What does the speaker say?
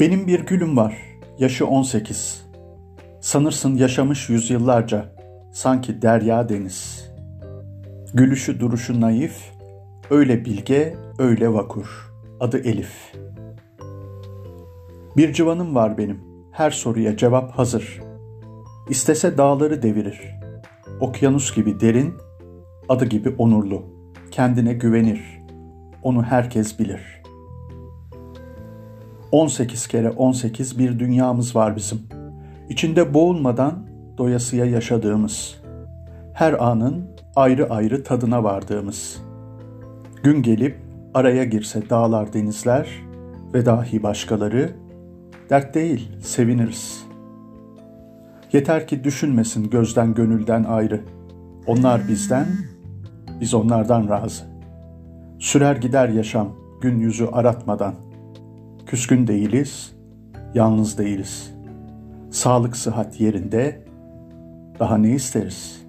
Benim bir gülüm var, yaşı 18. Sanırsın yaşamış yüzyıllarca, sanki derya deniz. Gülüşü duruşu naif, öyle bilge, öyle vakur. Adı Elif. Bir civanım var benim, her soruya cevap hazır. İstese dağları devirir. Okyanus gibi derin, adı gibi onurlu. Kendine güvenir. Onu herkes bilir.'' 18 kere 18 bir dünyamız var bizim. İçinde boğulmadan doyasıya yaşadığımız. Her anın ayrı ayrı tadına vardığımız. Gün gelip araya girse dağlar denizler ve dahi başkaları dert değil seviniriz. Yeter ki düşünmesin gözden gönülden ayrı. Onlar bizden, biz onlardan razı. Sürer gider yaşam gün yüzü aratmadan.'' Küskün değiliz, yalnız değiliz. Sağlık sıhhat yerinde, daha ne isteriz?''